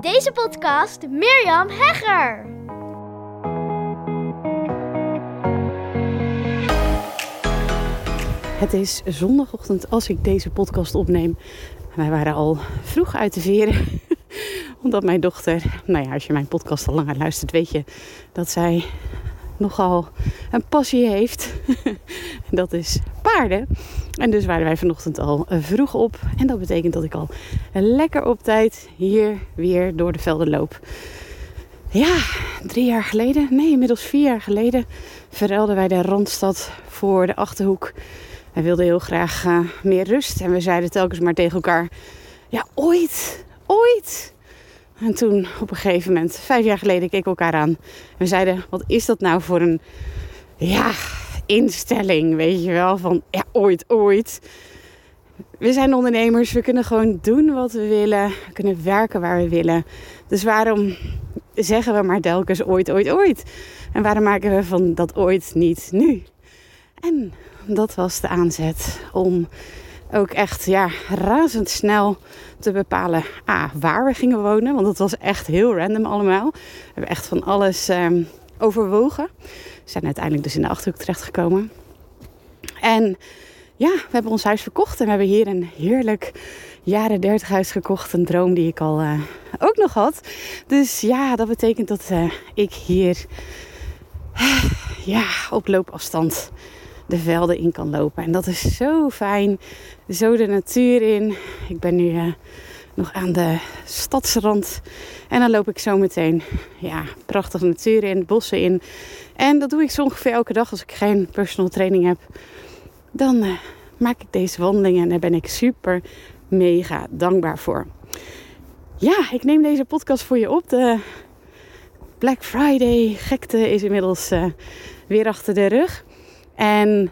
Deze podcast Mirjam Hegger. Het is zondagochtend als ik deze podcast opneem. Wij waren al vroeg uit de veren. Omdat mijn dochter, nou ja, als je mijn podcast al langer luistert, weet je dat zij nogal een passie heeft. dat is paarden. En dus waren wij vanochtend al vroeg op. En dat betekent dat ik al lekker op tijd hier weer door de velden loop. Ja, drie jaar geleden, nee, inmiddels vier jaar geleden, verruilden wij de Randstad voor de Achterhoek. Wij wilden heel graag uh, meer rust en we zeiden telkens maar tegen elkaar: Ja, ooit, ooit. En toen op een gegeven moment, vijf jaar geleden, keken elkaar aan. We zeiden: Wat is dat nou voor een ja, instelling? Weet je wel, van ja, ooit, ooit. We zijn ondernemers, we kunnen gewoon doen wat we willen. We kunnen werken waar we willen. Dus waarom zeggen we maar telkens ooit, ooit, ooit? En waarom maken we van dat ooit niet nu? En dat was de aanzet om ook echt ja, razendsnel te bepalen ah, waar we gingen wonen. Want het was echt heel random allemaal. We hebben echt van alles um, overwogen. We zijn uiteindelijk dus in de Achterhoek terechtgekomen. En ja, we hebben ons huis verkocht. En we hebben hier een heerlijk jaren 30 huis gekocht. Een droom die ik al uh, ook nog had. Dus ja, dat betekent dat uh, ik hier ja, op loopafstand de velden in kan lopen. En dat is zo fijn. Zo de natuur in. Ik ben nu uh, nog aan de stadsrand. En dan loop ik zo meteen ja, prachtige natuur in, bossen in. En dat doe ik zo ongeveer elke dag als ik geen personal training heb. Dan uh, maak ik deze wandelingen en daar ben ik super mega dankbaar voor. Ja, ik neem deze podcast voor je op. De Black Friday gekte is inmiddels uh, weer achter de rug. En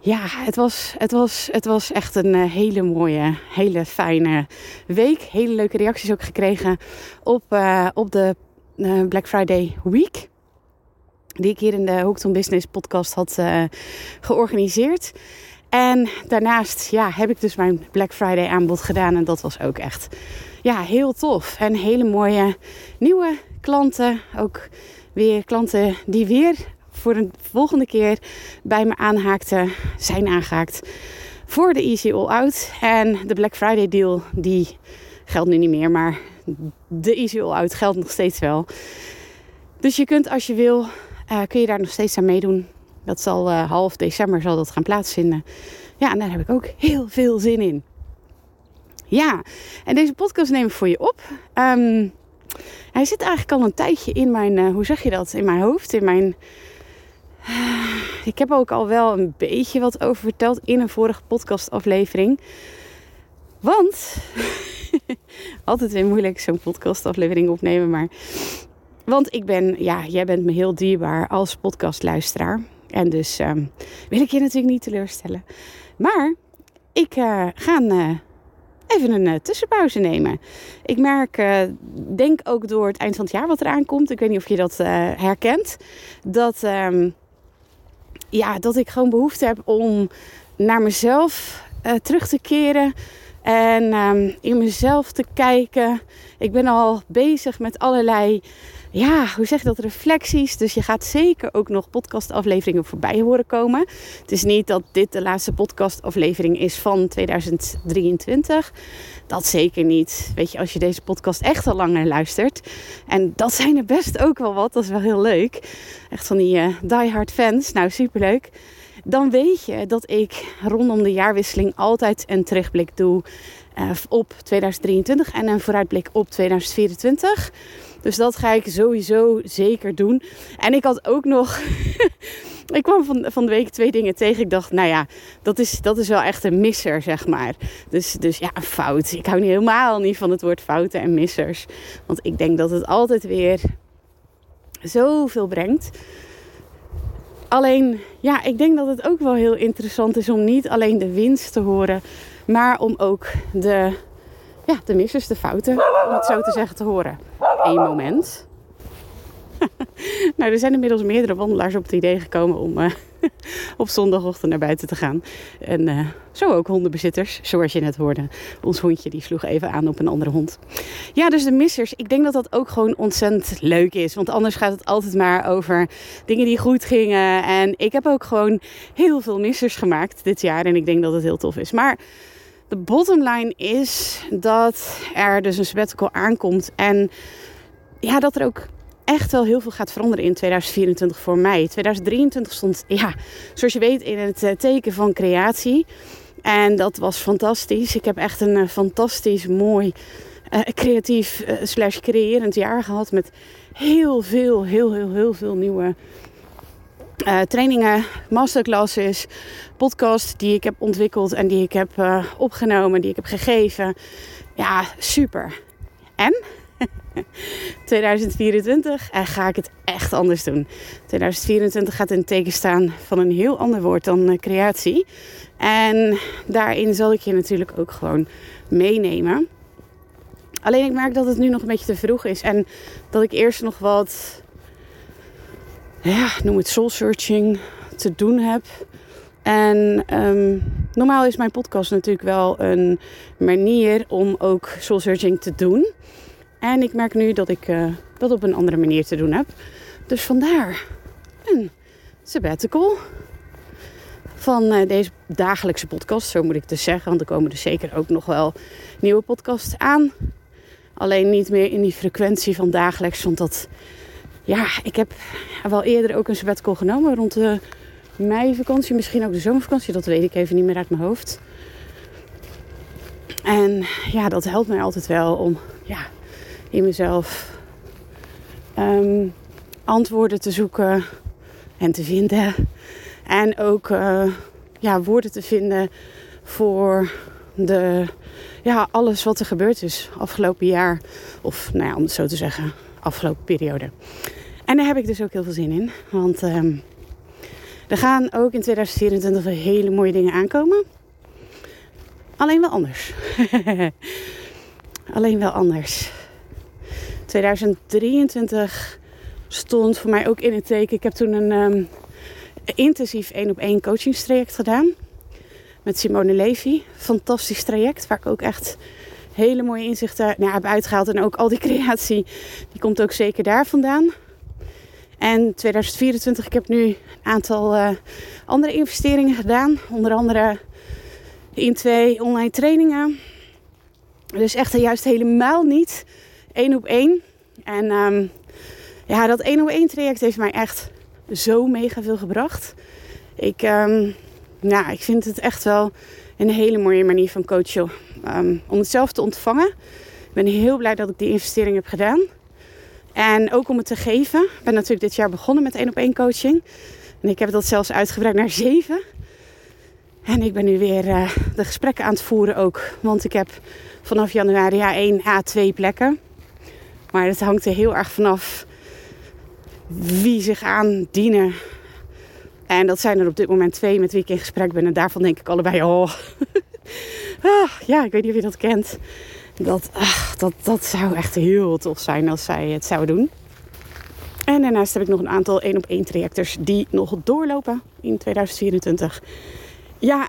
ja, het was, het was, het was echt een uh, hele mooie, hele fijne week. Hele leuke reacties ook gekregen op, uh, op de uh, Black Friday Week. Die ik hier in de Hooked on Business podcast had georganiseerd. En daarnaast ja, heb ik dus mijn Black Friday aanbod gedaan. En dat was ook echt ja, heel tof. En hele mooie nieuwe klanten. Ook weer klanten die weer voor een volgende keer bij me aanhaakten, zijn aangehaakt voor de Easy All Out. En de Black Friday deal, die geldt nu niet meer, maar de Easy All Out geldt nog steeds wel. Dus je kunt als je wil, uh, kun je daar nog steeds aan meedoen. Dat zal uh, half december zal dat gaan plaatsvinden. Ja, en daar heb ik ook heel veel zin in. Ja, en deze podcast neem ik voor je op. Um, hij zit eigenlijk al een tijdje in mijn, uh, hoe zeg je dat, in mijn hoofd, in mijn ik heb ook al wel een beetje wat over verteld in een vorige podcastaflevering. Want, altijd weer moeilijk zo'n podcastaflevering opnemen, maar... Want ik ben, ja, jij bent me heel dierbaar als podcastluisteraar. En dus um, wil ik je natuurlijk niet teleurstellen. Maar ik uh, ga uh, even een uh, tussenpauze nemen. Ik merk, denk ook door het eind van het jaar wat eraan komt. Ik weet niet of je dat herkent. Dat... Um, ja, dat ik gewoon behoefte heb om naar mezelf uh, terug te keren. En um, in mezelf te kijken. Ik ben al bezig met allerlei, ja, hoe zeg je dat, reflecties. Dus je gaat zeker ook nog podcastafleveringen voorbij horen komen. Het is niet dat dit de laatste podcastaflevering is van 2023. Dat zeker niet. Weet je, als je deze podcast echt al langer luistert. En dat zijn er best ook wel wat. Dat is wel heel leuk. Echt van die uh, diehard fans. Nou, superleuk. Dan weet je dat ik rondom de jaarwisseling altijd een terugblik doe uh, op 2023 en een vooruitblik op 2024. Dus dat ga ik sowieso zeker doen. En ik had ook nog. ik kwam van, van de week twee dingen tegen. Ik dacht, nou ja, dat is, dat is wel echt een misser, zeg maar. Dus, dus ja, een fout. Ik hou niet helemaal niet van het woord fouten en missers. Want ik denk dat het altijd weer zoveel brengt. Alleen, ja, ik denk dat het ook wel heel interessant is om niet alleen de winst te horen, maar om ook de, ja, de missers, de fouten, om het zo te zeggen, te horen. Eén moment. nou, er zijn inmiddels meerdere wandelaars op het idee gekomen om uh, op zondagochtend naar buiten te gaan. En uh, zo ook hondenbezitters, zoals je net hoorde. Ons hondje die sloeg even aan op een andere hond. Ja, dus de missers. Ik denk dat dat ook gewoon ontzettend leuk is. Want anders gaat het altijd maar over dingen die goed gingen. En ik heb ook gewoon heel veel missers gemaakt dit jaar. En ik denk dat het heel tof is. Maar de bottom line is dat er dus een sabbatical aankomt. En ja, dat er ook echt wel heel veel gaat veranderen in 2024 voor mij. 2023 stond, ja, zoals je weet, in het eh, teken van creatie. En dat was fantastisch. Ik heb echt een eh, fantastisch mooi uh, creatief slash creërend jaar gehad. Met heel veel, heel, heel, heel veel nieuwe trainingen, masterclasses, podcasts die ik heb ontwikkeld en die ik heb opgenomen, die ik heb gegeven. Ja, super. En 2024 en ga ik het echt anders doen. 2024 gaat in teken staan van een heel ander woord dan creatie. En daarin zal ik je natuurlijk ook gewoon meenemen. Alleen ik merk dat het nu nog een beetje te vroeg is. En dat ik eerst nog wat, ja, noem het soul searching te doen heb. En um, normaal is mijn podcast natuurlijk wel een manier om ook soul searching te doen. En ik merk nu dat ik uh, dat op een andere manier te doen heb. Dus vandaar een sabbatical van uh, deze dagelijkse podcast. Zo moet ik dus zeggen, want er komen er zeker ook nog wel nieuwe podcasts aan. Alleen niet meer in die frequentie van dagelijks. Want dat, ja, ik heb wel eerder ook een sabbatical genomen rond de meivakantie. Misschien ook de zomervakantie. Dat weet ik even niet meer uit mijn hoofd. En ja, dat helpt mij altijd wel om ja, in mezelf um, antwoorden te zoeken en te vinden. En ook uh, ja, woorden te vinden voor de ja, alles wat er gebeurd is afgelopen jaar. Of nou ja, om het zo te zeggen, afgelopen periode. En daar heb ik dus ook heel veel zin in. Want um, er gaan ook in 2024 hele mooie dingen aankomen. Alleen wel anders. Alleen wel anders. 2023 stond voor mij ook in het teken. Ik heb toen een um, intensief één op één coachingstraject gedaan met Simone Levy. Fantastisch traject waar ik ook echt hele mooie inzichten nou, heb uitgehaald. En ook al die creatie, die komt ook zeker daar vandaan. En 2024, ik heb nu een aantal uh, andere investeringen gedaan. Onder andere in twee online trainingen. Dus echt juist helemaal niet één op één. En um, ja, dat één op één traject heeft mij echt zo mega veel gebracht. Ik um, ja, ik vind het echt wel een hele mooie manier van coachen. Um, om het zelf te ontvangen. Ik ben heel blij dat ik die investering heb gedaan. En ook om het te geven. Ik ben natuurlijk dit jaar begonnen met één op één coaching. En ik heb dat zelfs uitgebreid naar zeven. En ik ben nu weer uh, de gesprekken aan het voeren ook. Want ik heb vanaf januari A1, A2 plekken. Maar het hangt er heel erg vanaf wie zich aandienen en dat zijn er op dit moment twee met wie ik in gesprek ben. En daarvan denk ik allebei, oh, ah, ja, ik weet niet of je dat kent. Dat, ach, dat, dat zou echt heel tof zijn als zij het zouden doen. En daarnaast heb ik nog een aantal één op één trajectors die nog doorlopen in 2024. Ja,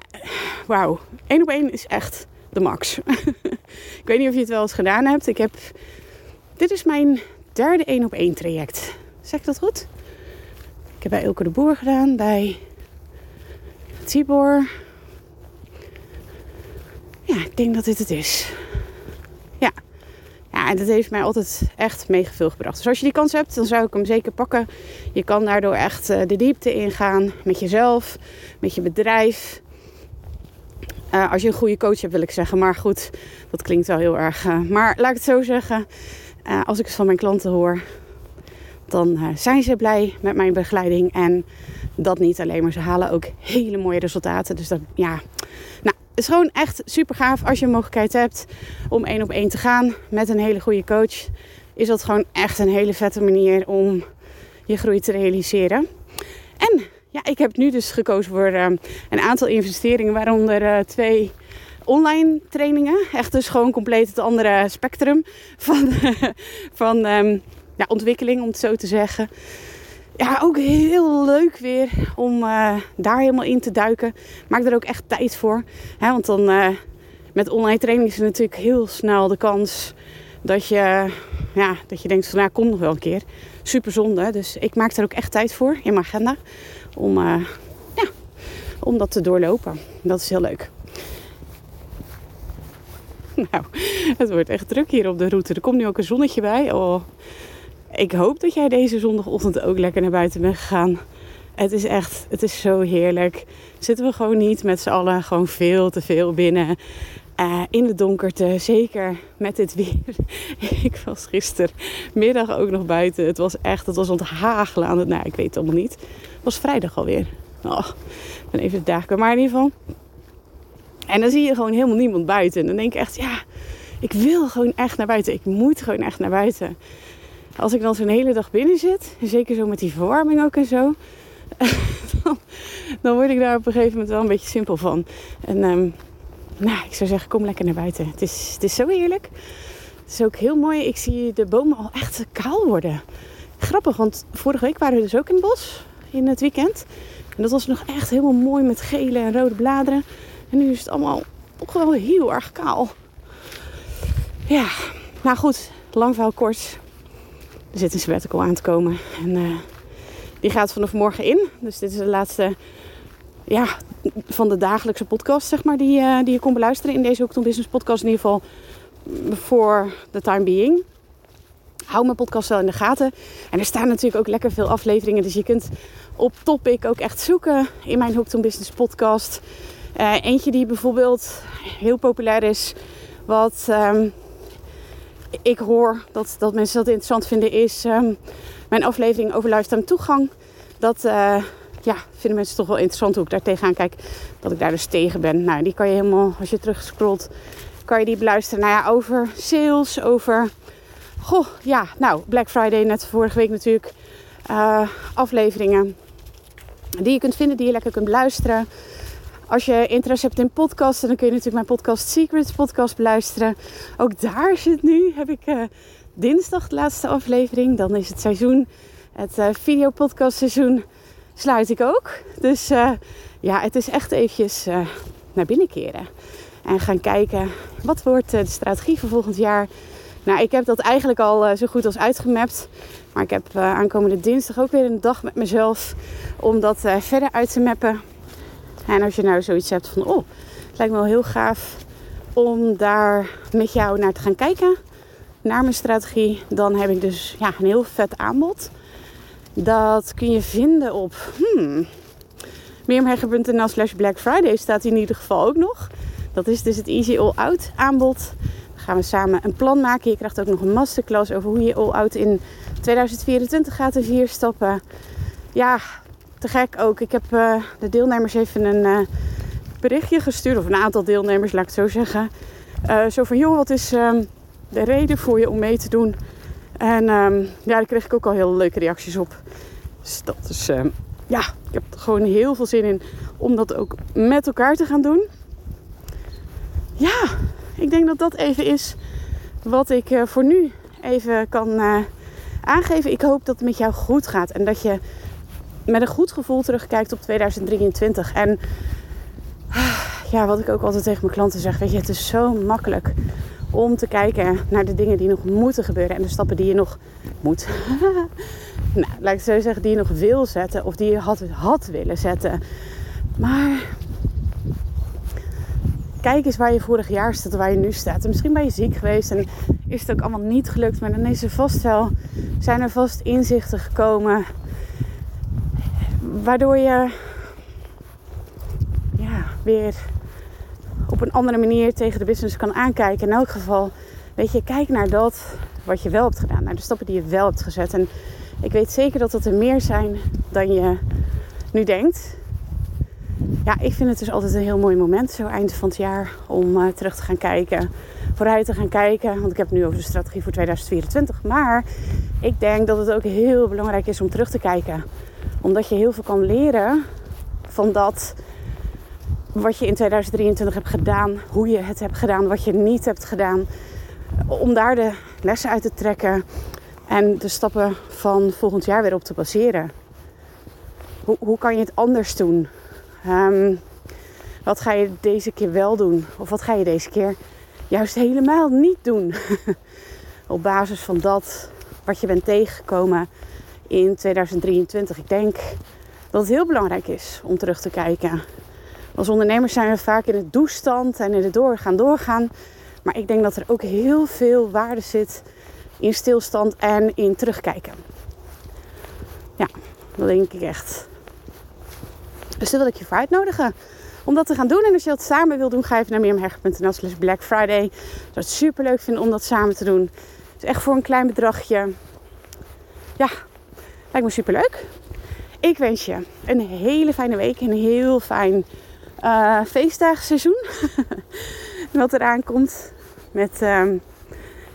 wauw. één op één is echt de max. ik weet niet of je het wel eens gedaan hebt. Ik heb, dit is mijn derde één op één traject. Zeg ik dat goed? Ik heb bij Ilke de Boer gedaan, bij Tibor. Ja, ik denk dat dit het is. Ja. Ja, en dat heeft mij altijd echt mega gebracht. Dus als je die kans hebt, dan zou ik hem zeker pakken. Je kan daardoor echt eh, de diepte ingaan met jezelf, met je bedrijf. Uh, als je een goede coach hebt, wil ik zeggen. Maar goed, dat klinkt wel heel erg. Uh, maar laat ik het zo zeggen. Uh, als ik het van mijn klanten hoor, dan uh, zijn ze blij met mijn begeleiding. En dat niet alleen, maar ze halen ook hele mooie resultaten. Dus dat, ja, nou, het is gewoon echt super gaaf als je een mogelijkheid hebt om één op één te gaan met een hele goede coach. Is dat gewoon echt een hele vette manier om je groei te realiseren. En ja, ik heb nu dus gekozen voor uh, een aantal investeringen, waaronder twee online trainingen. Echt dus gewoon compleet het andere spectrum van, van um, ja, ontwikkeling, om het zo te zeggen. ja, ook heel leuk weer om uh, daar helemaal in te duiken. Maak er ook echt tijd voor. Hè? Want dan uh, met online training is er natuurlijk heel snel de kans dat je, ja, dat je denkt van nou, kom nog wel een keer. Super zonde. Dus ik maak er ook echt tijd voor in mijn agenda. Om, ja, om dat te doorlopen. Dat is heel leuk. Nou, het wordt echt druk hier op de route. Er komt nu ook een zonnetje bij. Oh, ik hoop dat jij deze zondagochtend ook lekker naar buiten bent gegaan. Het is echt, het is zo heerlijk. Zitten we gewoon niet met z'n allen gewoon veel te veel binnen. Uh, in de donkerte, zeker met dit weer. ik was gistermiddag ook nog buiten. Het was echt, het was onthagelen aan het, nou ik weet het allemaal niet. Het was vrijdag alweer. Oh, ben even de dagen, maar in ieder geval. En dan zie je gewoon helemaal niemand buiten. En dan denk ik echt, ja, ik wil gewoon echt naar buiten. Ik moet gewoon echt naar buiten als ik dan zo'n hele dag binnen zit, zeker zo met die verwarming ook en zo, dan, word ik daar op een gegeven moment wel een beetje simpel van. En um, nou, ik zou zeggen, kom lekker naar buiten. Het is, het is zo heerlijk. Het is ook heel mooi. Ik zie de bomen al echt kaal worden. Grappig, want vorige week waren we dus ook in het bos in het weekend. En dat was nog echt helemaal mooi met gele en rode bladeren. En nu is het allemaal toch wel heel erg kaal. Ja, nou goed, lang verhaal kort. Er zit een sabbatical aan te komen. En uh, die gaat vanaf morgen in. Dus dit is de laatste ja, van de dagelijkse podcast, zeg maar, die, uh, die je kon beluisteren in deze Hoekton Business podcast. In ieder geval voor the time being. Hou mijn podcast wel in de gaten. En er staan natuurlijk ook lekker veel afleveringen. Dus je kunt op topic ook echt zoeken in mijn Hoekton Business podcast. Uh, eentje die bijvoorbeeld heel populair is. Wat um, ik hoor dat, dat mensen dat interessant vinden, is um, mijn aflevering over lifetime toegang. Dat uh, ja, vinden mensen toch wel interessant hoe ik daar tegenaan kijk. Dat ik daar dus tegen ben. Nou, die kan je helemaal, als je terug scrolt, kan je die beluisteren. Nou ja, over sales, over. Goh, ja, nou, Black Friday, net vorige week natuurlijk. Uh, afleveringen die je kunt vinden, die je lekker kunt beluisteren. Als je interesse hebt in podcasten, dan kun je natuurlijk mijn podcast Secrets podcast beluisteren. Ook daar zit nu, heb ik uh, dinsdag de laatste aflevering. Dan is het seizoen, het uh, videopodcast seizoen, sluit ik ook. Dus uh, ja, het is echt eventjes naar binnen keren. En gaan kijken, wat wordt de strategie voor volgend jaar? Nou, ik heb dat eigenlijk al zo goed als uitgemapt. Maar ik heb aankomende dinsdag ook weer een dag met mezelf om dat verder uit te mappen. En als je nou zoiets hebt van, oh, het lijkt me wel heel gaaf om daar met jou naar te gaan kijken, naar mijn strategie, dan heb ik dus ja, een heel vet aanbod. Dat kun je vinden op hmm, meermhegger.nl slash Black Friday staat in ieder geval ook nog. Dat is dus het Easy All Out aanbod. Dan gaan we samen een plan maken. Je krijgt ook nog een masterclass over hoe je All Out in 2024 gaat in vier stappen. Ja, te gek ook. Ik heb uh, de deelnemers even een uh, berichtje gestuurd. Of een aantal deelnemers, laat ik het zo zeggen. Uh, zo van, joh, wat is um, de reden voor je om mee te doen? En um, ja, daar kreeg ik ook al heel leuke reacties op. Dus dat is, um, ja, ik heb er gewoon heel veel zin in om dat ook met elkaar te gaan doen. Ja, ik denk dat dat even is wat ik voor nu even kan aangeven. Ik hoop dat het met jou goed gaat en dat je met een goed gevoel terugkijkt op 2023. En ja, wat ik ook altijd tegen mijn klanten zeg, weet je, het is zo makkelijk om te kijken naar de dingen die nog moeten gebeuren en de stappen die je nog moet. nou, laat ik zo zeggen, die je nog wil zetten of die je had, had willen zetten. Maar kijk eens waar je vorig jaar staat, waar je nu staat. En misschien ben je ziek geweest en is het ook allemaal niet gelukt, maar dan is er vast wel, zijn er vast inzichten gekomen waardoor je ja, weer op een andere manier tegen de business kan aankijken. In elk geval, weet je, kijk naar dat wat je wel hebt gedaan, naar de stappen die je wel hebt gezet. En ik weet zeker dat dat er meer zijn dan je nu denkt. Ja, ik vind het dus altijd een heel mooi moment, zo eind van het jaar, om uh, terug te gaan kijken, vooruit te gaan kijken. Want ik heb het nu over de strategie voor 2024. Maar ik denk dat het ook heel belangrijk is om terug te kijken omdat je heel veel kan leren van dat wat je in 2023 hebt gedaan, hoe je het hebt gedaan, wat je niet hebt gedaan. Om daar de lessen uit te trekken en de stappen van volgend jaar weer op te baseren. Hoe, hoe kan je het anders doen? Ehm, wat ga je deze keer wel doen? Of wat ga je deze keer juist helemaal niet doen? Op basis van dat wat je bent tegengekomen in 2023. Ik denk dat het heel belangrijk is om terug te kijken. Als ondernemers zijn we vaak in het doestand en in het doorgaan, doorgaan. Maar ik denk dat er ook heel veel waarde zit in stilstand en in terugkijken. Ja, dat denk ik echt. Dus dat wil ik je voor uitnodigen om dat te gaan doen. En als je dat samen wil doen, ga even naar mirjamhegger.nl slash Black Friday. Ik het super leuk vinden om dat samen te doen. Dus echt voor een klein bedragje. Ja, lijkt me super leuk. Ik wens je een hele fijne week. Een heel fijn uh, feestdagseizoen. Wat eraan komt. Met ehm,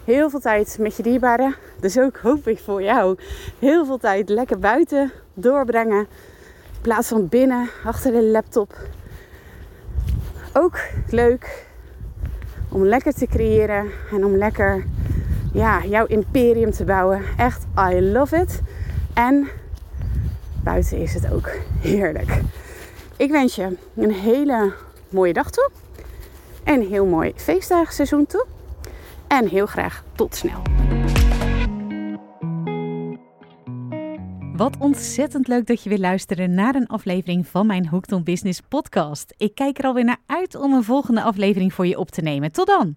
heel veel tijd met je dierbaren. Dus ook hoop ik voor jou heel veel tijd lekker buiten doorbrengen. In plaats van binnen achter de laptop. Ook leuk om lekker te creëren en om lekker ja, jouw imperium te bouwen. Echt, I love it. En buiten is het ook heerlijk. Ik wens je een hele mooie dag toe. En een heel mooi feestdagseizoen toe. En heel graag tot snel. Wat ontzettend leuk dat je weer luisteren naar een aflevering van mijn Hooked on Business podcast. Ik kijk er alweer naar uit om een volgende aflevering voor je op te nemen. Tot dan!